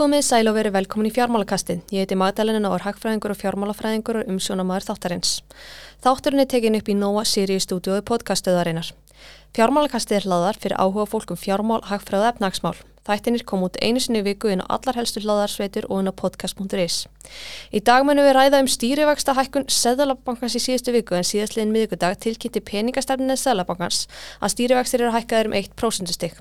Komið sæl og verið velkomin í fjármálakastið. Ég heiti Magdalena og er hagfræðingur og fjármálafræðingur og umsjónamaður þáttarins. Þátturinn er tekin upp í Nóa Sirius stúdiói podcastöðarinnar. Fjármálakastið er hlaðar fyrir áhuga fólkum fjármál, hagfræð og efnagsmál. Þættinir kom út einu sinni viku inn á allar helstu hlaðarsveitur og inn á podcast.is. Í dag munum við ræða um stýrivægsta hækkun Seðalabankans í síðustu viku en síðastliðin miðugudag tilkynnti peningastefninni Seðalabankans að stýrivægstir eru hækkaður um 1% stygg.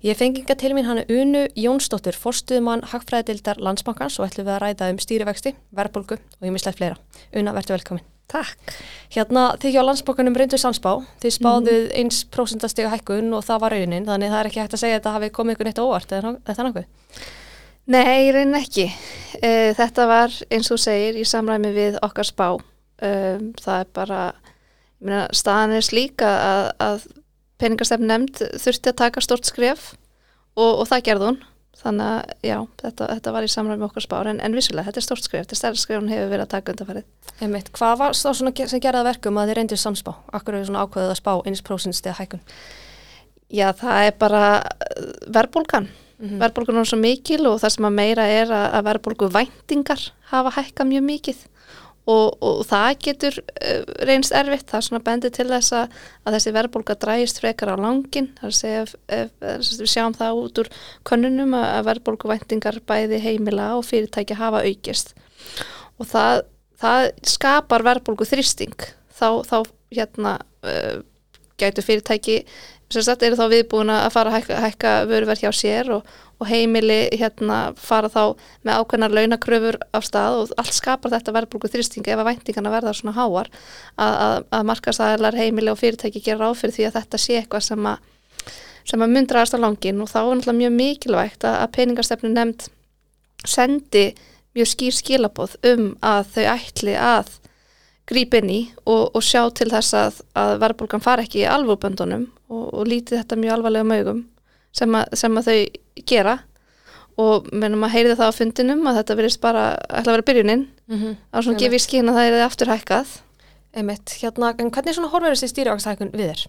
Ég fenginga til mín hannu Unu Jónsdóttur, forstuðumann Hagfræðildar Landsbankans og ætlum við að ræða um stýrivexti, verðbólgu og ég mislegt fleira. Una, verður velkomin. Takk. Hérna, þið hjá Landsbankanum reynduð samspá, þið spáðuð mm. eins prósentastega hækkun og það var raunin, þannig það er ekki hægt að segja að þetta hafi komið ykkur neitt óvart, eða það nákvæm? Nei, raunin ekki. Uh, þetta var, eins og segir, í samræmi við okkar spá. Uh, það er bara, ég meina, staðan er slíka að, að peningastefn nefnd þurfti að taka stort skref og, og það gerði hún þannig að já, þetta, þetta var í samræmi okkar spár en, en vissulega, þetta er stort skref, þetta er stærra skref hún hefur verið að taka undarfærið Einmitt. Hvað var svona sem gerði að verkum að þið reyndir samspá? Akkur er svona ákveðið að spá eins prósinstið hækkun? Já, það er bara uh, verðbólkan mm -hmm. verðbólkan er svo mikil og það sem að meira er að, að verðbólku væntingar hafa hækkað mjög mikið og, og það getur uh, reynst erfitt, það er svona bendið til þess að, að þessi verðbólka drægist frekar á langin, það er að segja ef, ef, við sjáum það út úr konunum að verðbólku væntingar bæði heimila og fyrirtæki hafa aukist. Og það, það skapar verðbólku þrýsting þá, þá hérna uh, gætu fyrirtæki sagt eru þá viðbúin að fara að hækka, hækka vöruverð hjá sér og, og heimili hérna fara þá með ákveðnar launakröfur af stað og allt skapar þetta verðbúrgu þrýstinga ef að væntingarna verða svona háar. Að, að, að markastæðilar heimili og fyrirtæki gera áfyrir því að þetta sé eitthvað sem að, sem að myndraðast á langin og þá er náttúrulega mjög mikilvægt að, peningastefnu nefnd sendi mjög skýr skilabóð um að þau ætli að gríp inn í og, og sjá til þess að, að verðbólgan far ekki í alvörböndunum og, og lítið þetta mjög alvarlega mögum sem, sem að þau gera og mennum að heyri það á fundinum að þetta verist bara ætla að vera byrjunin mm -hmm. á svona gefið skín að það er aftur hækkað Einmitt, hérna, en hvernig svona horfur þessi stýrivaxtækun við þér?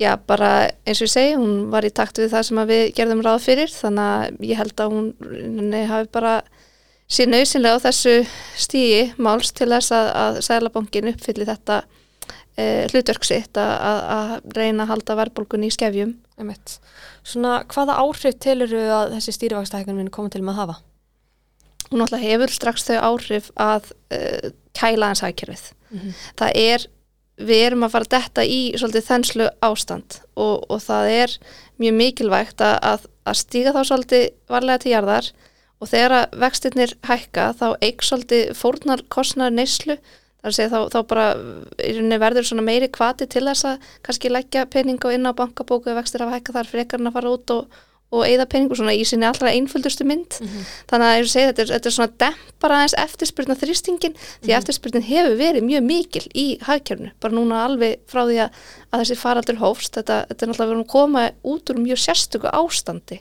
Já, bara eins og ég segi, hún var í takt við það sem við gerðum ráð fyrir þannig að ég held að hún, hafi bara sé nöðsynlega á þessu stíi máls til þess að, að Sælabankin uppfylli þetta e, hlutverksitt að, að reyna að halda verðbólgun í skefjum. Svona hvaða áhrif tilur að þessi stýrivakstækjum minn komið til með að hafa? Hún alltaf hefur strax þau áhrif að e, kæla hans hækjörfið. Mm -hmm. Það er, við erum að fara detta í svolítið þenslu ástand og, og það er mjög mikilvægt að, að stíga þá svolítið varlega til jarðar og þegar að vextinnir hækka þá eik svolítið fórnar kostnar neyslu að segja þá, þá bara verður svona meiri kvati til þess að kannski leggja pening á inn á bankabóku eða vextir af hækka þar fyrir ekkarinn að fara út og, og eigða peningu svona í sinni allra einföldustu mynd. Mm -hmm. þannig að ég segi þetta er, þetta er svona dempar aðeins eftirspyrna þrýstingin því mm -hmm. eftirspyrnin hefur verið mjög mikil í hagkjörnu, bara núna alveg frá því að, að þessi faraldur hófst. Þetta, þetta er náttúrulega verið að koma út úr mjög sérstöku ástandi.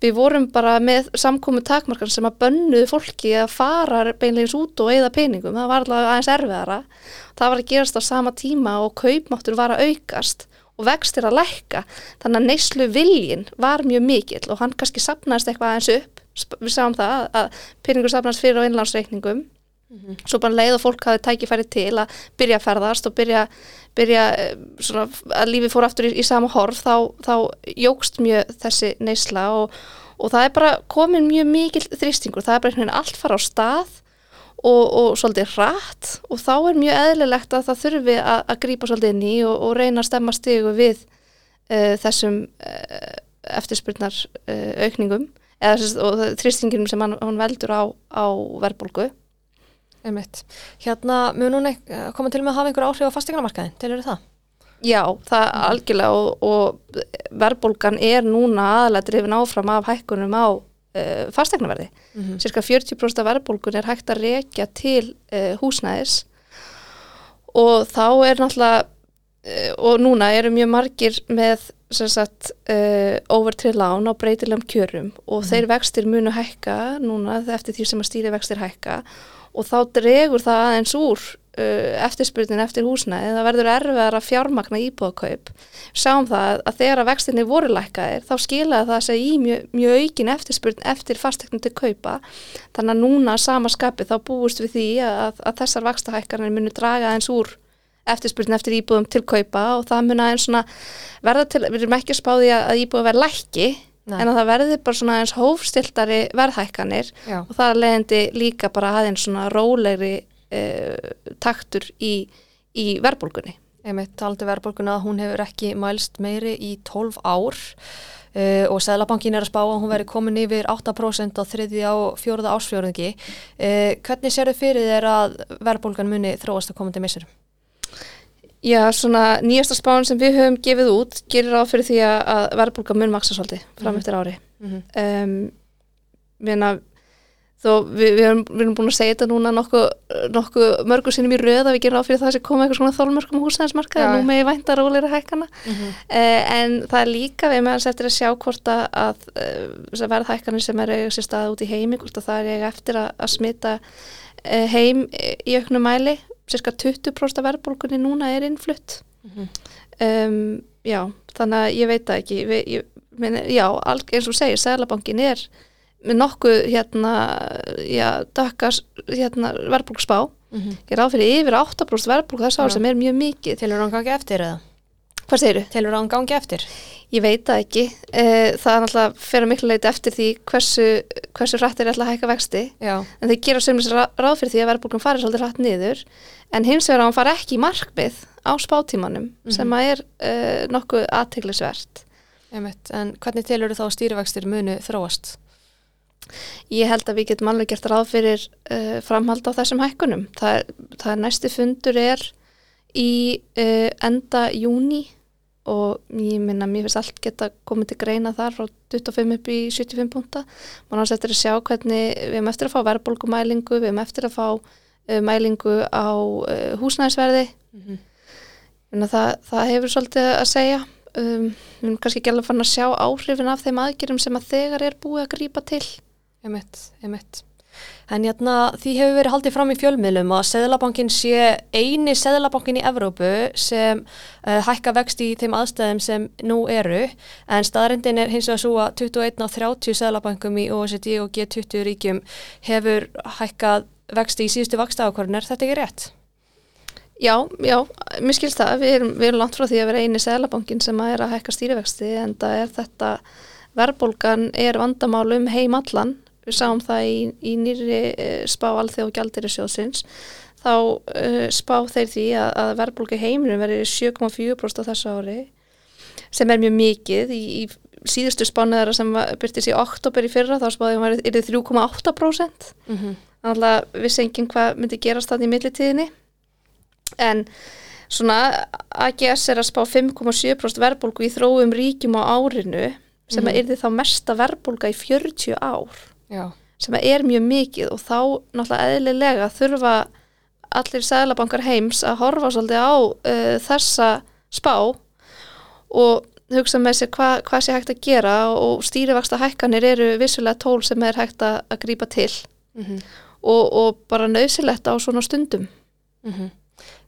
Við vorum bara með samkomi takmarkan sem að bönnuðu fólki að fara beinlegins út og eigða peningum, það var allavega aðeins erfiðara. Það var að gerast á sama tíma og kaupmáttur var að aukast og vextir að lækka. Þannig að neyslu viljin var mjög mikill og hann kannski sapnaðist eitthvað aðeins upp. Við sáum það að peningur sapnaðist fyrir á innlánsreikningum. Mm -hmm. svo bara leið og fólk hafið tækifæri til að byrja að ferðast og byrja, byrja eh, svona, að lífi fór aftur í, í sama horf þá, þá jógst mjög þessi neysla og, og það er bara komin mjög mikill þrýstingur, það er bara einhvern veginn allt fara á stað og, og svolítið rætt og þá er mjög eðlilegt að það þurfi að, að grípa svolítið inn í og, og reyna að stemma stigu við uh, þessum uh, eftirspurnar uh, aukningum eða, þrýstinginum sem hann, hann veldur á, á verðbólgu. Einmitt. Hérna, mjög núna koma til með að hafa einhver áhrif á fastegnamarkaðin, til eru það? Já, það mm. algjörlega og, og verðbólgan er núna aðalega drifin áfram af hækkunum á uh, fastegnaverði. Mm -hmm. Cirka 40% af verðbólgun er hægt að rekja til uh, húsnæðis og þá er náttúrulega uh, og núna eru mjög margir með sagt, overtrið lán á breytilegum kjörum og mm -hmm. þeir vextir munu hækka núna eftir því sem að stýri vextir hækka og þá dregur það aðeins úr eftirspurnin eftir húsnæði, það verður erfiðar að fjármagna íbúðakaup. Sáum það að þegar að vextinni voru lækkaðir þá skilaði það sig í mjög, mjög aukin eftirspurn eftir fasteknum til kaupa þannig að núna sama skapi þá búist við því að, að þessar vakstahækkarnir munu draga eins úr eftirspurn eftir íbúðum til kaupa og það mun aðeins svona verða til, við erum ekki að spáði að íbúða verð lækki Nei. en að það verði bara svona eins hófstiltari verðhækkanir Já. og það leðindi líka bara aðeins svona rólegri uh, taktur í, í verðbólgunni. Meit taldi verðbólguna að hún hefur ekki mælst meiri í 12 ár uh, og Sælabankin er að spá að hún veri komin yfir 8% á þriðja og fjóruða ásfjörðingi. Uh, hvernig sér þau fyrir þér að verðbólgan muni þróast að komandi missurum? Já, svona nýjasta spán sem við höfum gefið út gerir á fyrir því að verðbólka mun maksa svolítið fram mm -hmm. eftir ári mm -hmm. um, við, þó, við, við, erum, við erum búin að segja þetta núna nokkuð nokku mörgur sinnum í röða við gerum á fyrir það sem koma eitthvað svona þólmörgum húsnæðismarka ja. nú með vænta róleira hækkana mm -hmm. uh, en það er líka við meðan settir að sjá hvort að, að uh, verðhækkanir sem er sér stað út í heimi hvort að það er eiginlega eftir að, að smita uh, heim í auknum mæli cirka 20% verðbólkunni núna er innflutt mm -hmm. um, já, þannig að ég veit það ekki við, ég, meni, já, eins og segir Sælabankin er með nokkuð hérna, já, dökkars hérna, verðbólksspá mm -hmm. ég er áfyrir yfir 8% verðbólk þess að sem er mjög mikið Til er hann gangi eftir eða? Hvað segir þú? Til er hann gangi eftir? Ég veit það ekki. Eh, það er náttúrulega fyrir miklu leiti eftir því hversu, hversu hrætt er alltaf að hækka vexti. Já. En þeir gera sömlis ráð fyrir því að verðbólkum farið svolítið hrætt niður en hins vegar að hann fara ekki í markmið á spátímanum mm -hmm. sem að er uh, nokkuð aðteglisvert En hvernig telur þú þá stýrivextir munu þróast? Ég held að við getum alveg gert ráð fyrir uh, framhald á þessum hækkunum. Það það er næsti fundur er í uh, enda júni og ég minna, mér finnst allt geta komið til greina þar frá 25 upp í 75 punta. Mann ás eftir að sjá hvernig við hefum eftir að fá verðbólkumælingu, við hefum eftir að fá uh, mælingu á uh, húsnæðisverði. Mm -hmm. það, það hefur svolítið að segja. Um, við erum kannski ekki alveg fann að sjá áhrifin af þeim aðgjörum sem að þegar er búið að grýpa til Emitt, emitt En jæna, því hefur verið haldið fram í fjölmiðlum að Seðlabankin sé eini Seðlabankin í Evrópu sem uh, hækka vext í þeim aðstæðum sem nú eru. En staðrindin er hins vegar svo að 21 á 30 Seðlabankum í OECD og G20 ríkjum hefur hækkað vexti í síðustu vaksta ákvarðin, er þetta ekki rétt? Já, já, mér skilst það, við erum, við erum langt frá því að vera eini seglabankin sem að er að hækka stýrivexti en það er þetta, verðbólgan er vandamál um heim allan, við sáum það í, í nýri uh, spá alþjóð og gjaldir í sjóðsins, þá uh, spá þeir því að, að verðbólga heiminum verður 7,4% á þessu ári sem er mjög mikið. Í, í síðustu spánuðara sem byrtist í oktober í fyrra þá við að það er 3,8% mm -hmm náttúrulega vissi enginn hvað myndi gerast þannig í millitíðinni. En svona AGS er að spá 5,7% verbulgu í þróum ríkjum á árinu sem mm. er því þá mesta verbulga í 40 ár Já. sem er mjög mikið og þá náttúrulega eðlilega þurfa allir seglabankar heims að horfa svolítið á uh, þessa spá og hugsa með sér hva, hvað sé hægt að gera og stýrivaksta hækkanir eru vissulega tól sem er hægt að, að grípa til mm -hmm og, og bara nöðsilegt á svona stundum mm -hmm.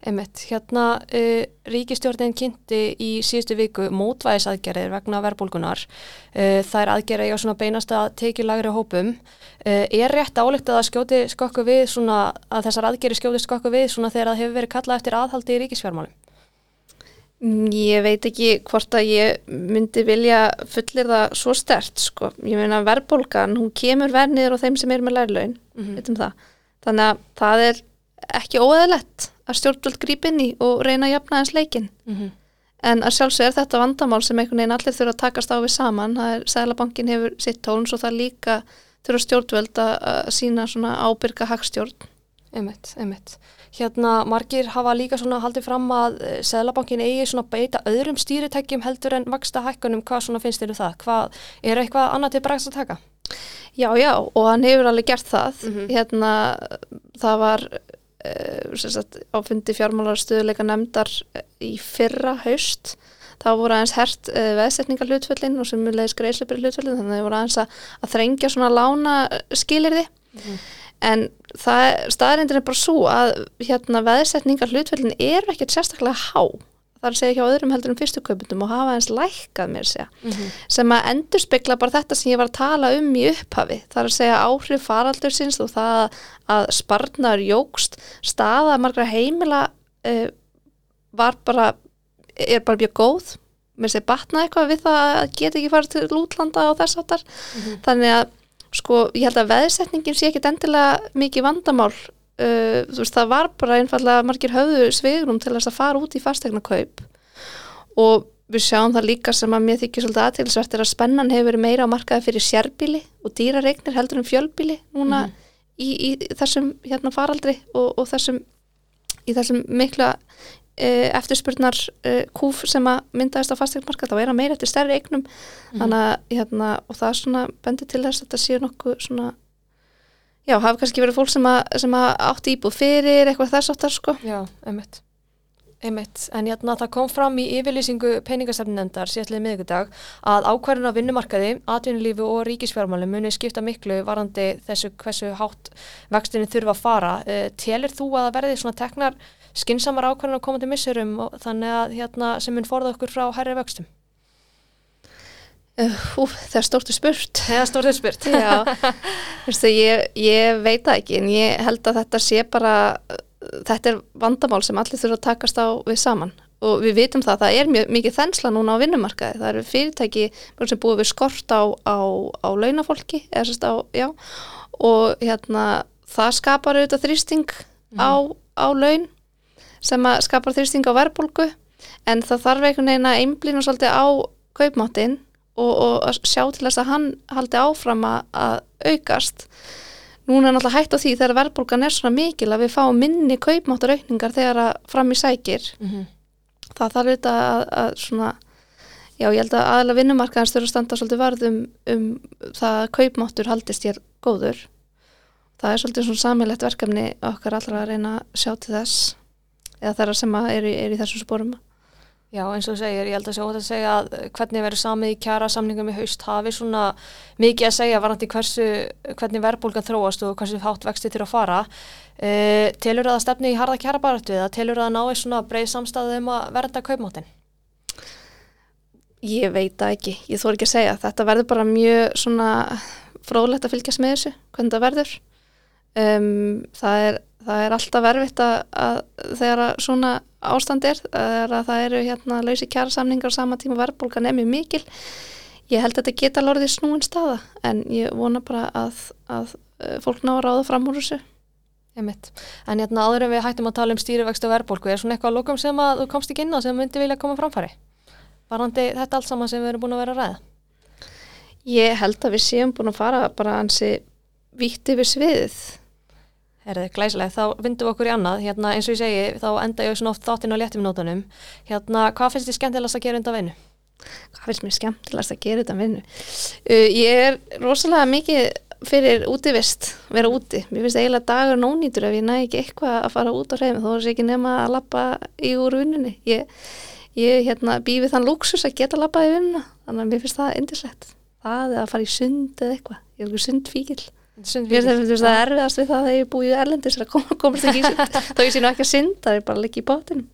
Emmett, hérna uh, ríkistjórnin kynnti í síðustu viku mótvæðisaðgerðir vegna verbulgunar uh, það er aðgerði á svona beinast að tekið lagri hópum. Uh, er rétt álegt að það skjóti skokku við svona, að þessar aðgerði skjóti skokku við svona þegar það hefur verið kallað eftir aðhaldi í ríkisfjármálum? Ég veit ekki hvort að ég myndi vilja fullir það svo stert sko. Ég meina verðbólgan, hún kemur verniður á þeim sem er með lærlaun, mm -hmm. þannig að það er ekki óeðlegt að stjórnvöld grípinni og reyna að jafna eins leikin. Mm -hmm. En að sjálfsög er þetta vandamál sem einhvern veginn allir þurfa að takast á við saman. Það er, Sælabankin hefur sitt tóns og það líka þurfa stjórnvöld að sína svona ábyrga hagstjórn. Emitt, emitt. Hérna margir hafa líka svona haldið fram að eh, Sælabankin eigi svona beita öðrum stýritækjum heldur en vaksta hækkunum. Hvað svona finnst þér um það? Hvað, er eitthvað annað til bregst að taka? Já, já og hann hefur alveg gert það. Mm -hmm. Hérna það var á fundi fjármálarstöðuleika nefndar eh, í fyrra haust. Það voru aðeins hert uh, veðsetningar hlutföllin og sem leiðis greiðsleipir hlutföllin þannig að það voru aðeins að, að þrengja svona lána skilir þið. Mm -hmm en staðarindir er bara svo að hérna veðsetningar hlutfellin eru ekkert sérstaklega há þar segja hjá öðrum heldur um fyrstu kaupundum og hafa eins lækkað mér segja. Mm -hmm. sem að endur spekla bara þetta sem ég var að tala um í upphafi. Þar að segja áhrif faraldur sinns og það að sparnar jógst staða margra heimila uh, var bara er bara mjög góð. Mér segja batna eitthvað við það að geta ekki farið til útlanda á þess áttar mm -hmm. þannig að sko ég held að veðsetningin sé ekki endilega mikið vandamál uh, veist það var bara einfallega margir höfðu svegrum til þess að fara út í fastegna kaup og við sjáum það líka sem að mér þykir svolítið aðtilsvert er að spennan hefur verið meira á markaði fyrir sérbíli og dýraregnir heldur um fjölbíli núna mm. í, í þessum hérna faraldri og, og þessum í þessum mikla uh, eftirspurnar uh, kúf sem að myndaðist á fastegnamarkað, þá er að meira eftir stærri eignum mm. þannig að hérna og það er svona bendið til þess að þetta séu nokkuð svona já, hafi kannski verið fólk sem, að, sem að átti íbúð fyrir eitthvað þess áttar sko. Já, einmitt. einmitt. En jætna, það kom fram í yfirlýsingu peningasefninendar síðallið miðugudag að ákvarðin á vinnumarkaði, atvinnulífu og ríkisfjármáli muni skipta miklu varandi þessu hversu hátt vextinu þurfa að fara. Uh, Telir þú að verði svona teknar skinsamar ákvarðin á komandi missurum þannig að hérna, sem mun forða okkur frá herri vextum? Uh, það er stórtu spurt það stórtu spurt. Vistu, ég, ég veit það ekki en ég held að þetta sé bara þetta er vandamál sem allir þurfa að takast á við saman. Og við vitum það að það er mjög, mikið þensla núna á vinnumarkaði. Það eru fyrirtæki sem búið við skort á, á, á launafólki á, já, og hérna, það skapar auðvitað þrýsting mm. á, á laun sem skapar þrýsting á verðbólgu. En það þarf einhvern veginn að einblýna svolítið á kaupmáttinn og, og sjá til þess að hann haldi áfram að aukast. Núna er náttúrulega hægt á því þegar verðbólgan er svona mikil að við fáum minni kaupmáttaraukningar þegar að fram í sækir. Mm -hmm. það þarf auðvitað að, að svona já ég held að aðla vinnumarkaðans þurfa að standa svolítið varðum um það að kaupmáttur haldist hér góður. Það er svolítið svona samilegt verkefni okkar allra að reyna að sjá til þess eða þeirra sem er í, er í þessum spórum Já eins og segir, ég held að segja, að segja að hvernig verður samið í kjara samningum í haust. Hafi svona mikið að segja varandi hversu, hvernig verðbólgan þróast og hversu hátt vexti til að fara. E, telur það að stefni í harða kjara baratu eða telur það að ná í svona breið samstæðu um að verða kaupmáttin? Ég veit það ekki, ég þór ekki að segja. Þetta verður bara mjög svona fróðlegt að fylgjast með þessu, hvernig það verður. Um, það er það er alltaf verfitt að, að þegar að svona ástand er að það eru hérna lausi kjærasamningar sama tíma verðbólgan er mjög mikil. Ég held að þetta geta lorðið snúin staða en ég vona bara að, að eh, fólk ná að ráða fram úr þessu. En hérna áður en við hættum að tala um stýrivextu og verðbólku er svona eitthvað lókum sem að þú komst ekki inn á sem myndi vilja koma framfari? Varandi þetta allt saman sem við erum búin að vera að ræða. Ég held að við séum búin að fara bara ansi víti við sviðið Herðið, glæsileg, þá vindum við okkur í annað, hérna eins og ég segi, þá enda ég svona oft þáttinn á léttum nótunum, hérna hvað finnst þið skemmtilegast að gera undan vinnu? Hvað finnst mér skemmtilegast að gera undan vinnu? Uh, ég er rosalega mikið fyrir útivist, vera úti, mér finnst eiginlega dagur nónýtur ef ég næ ekki eitthvað að fara út á hreifin, þó er það ekki nema að lappa í úr vinnunni, ég, ég hérna býði þann lúksus að geta lappað í vinnuna, þannig að mér finnst það í ég Mér finnst það erfiðast við það þegar ég er búið erlendis að komast ekki í sund þá ég sé nú ekki að synda, er bara ekki í bátinn.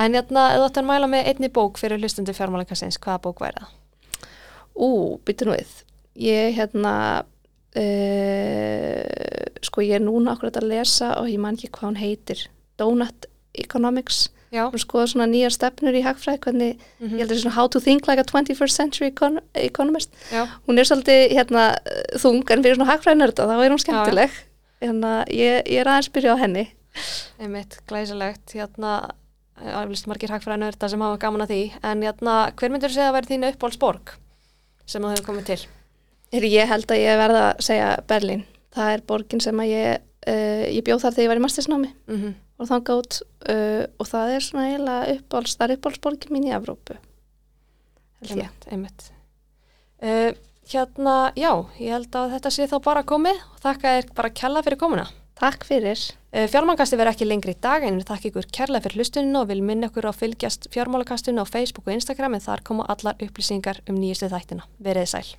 En hérna, ef þú ætti að mæla með einni bók fyrir hlustundi fjármálakassins hvaða bók væri það? Ú, byttu nú við. Ég, hérna uh, sko ég er núna okkur að lesa og ég man ekki hvað hún heitir Donut Economics skoða svona nýja stefnur í hagfræð hvernig, mm -hmm. ég held að það er svona how to think like a 21st century econ economist. Já. hún er svolítið hérna þung en fyrir svona hagfræðnörda þá er hún skemmtileg. Hérna ég, ég er aðeins byrja á henni. Einmitt, glæsilegt. Hérna, aflist margir hagfræðnörda sem hafa gaman að því. En hérna, hver myndur þú segja að verði þín uppbólsborg sem þú hefur komið til? Ég held að ég verða að segja Berlin, það er borgin sem að ég, uh, ég bjóð þar þegar ég var í mastersnámi. Mm -hmm og þanga út uh, og það er svona eiginlega uppáhalds, það er uppáhaldsborgin mín í Evrópu einmitt, einmitt. Uh, hérna, já, ég held að þetta sé þá bara komið. Og þakka þér bara kella fyrir komuna. Takk fyrir. Fjármálkasti verður ekki lengri í dag en þakka ykkur kella fyrir hlustuninu og vil minna ykkur á fylgjast fjármálkastinu á Facebook og Instagram en þar koma allar upplýsingar um nýjustu þættina. Verið sæl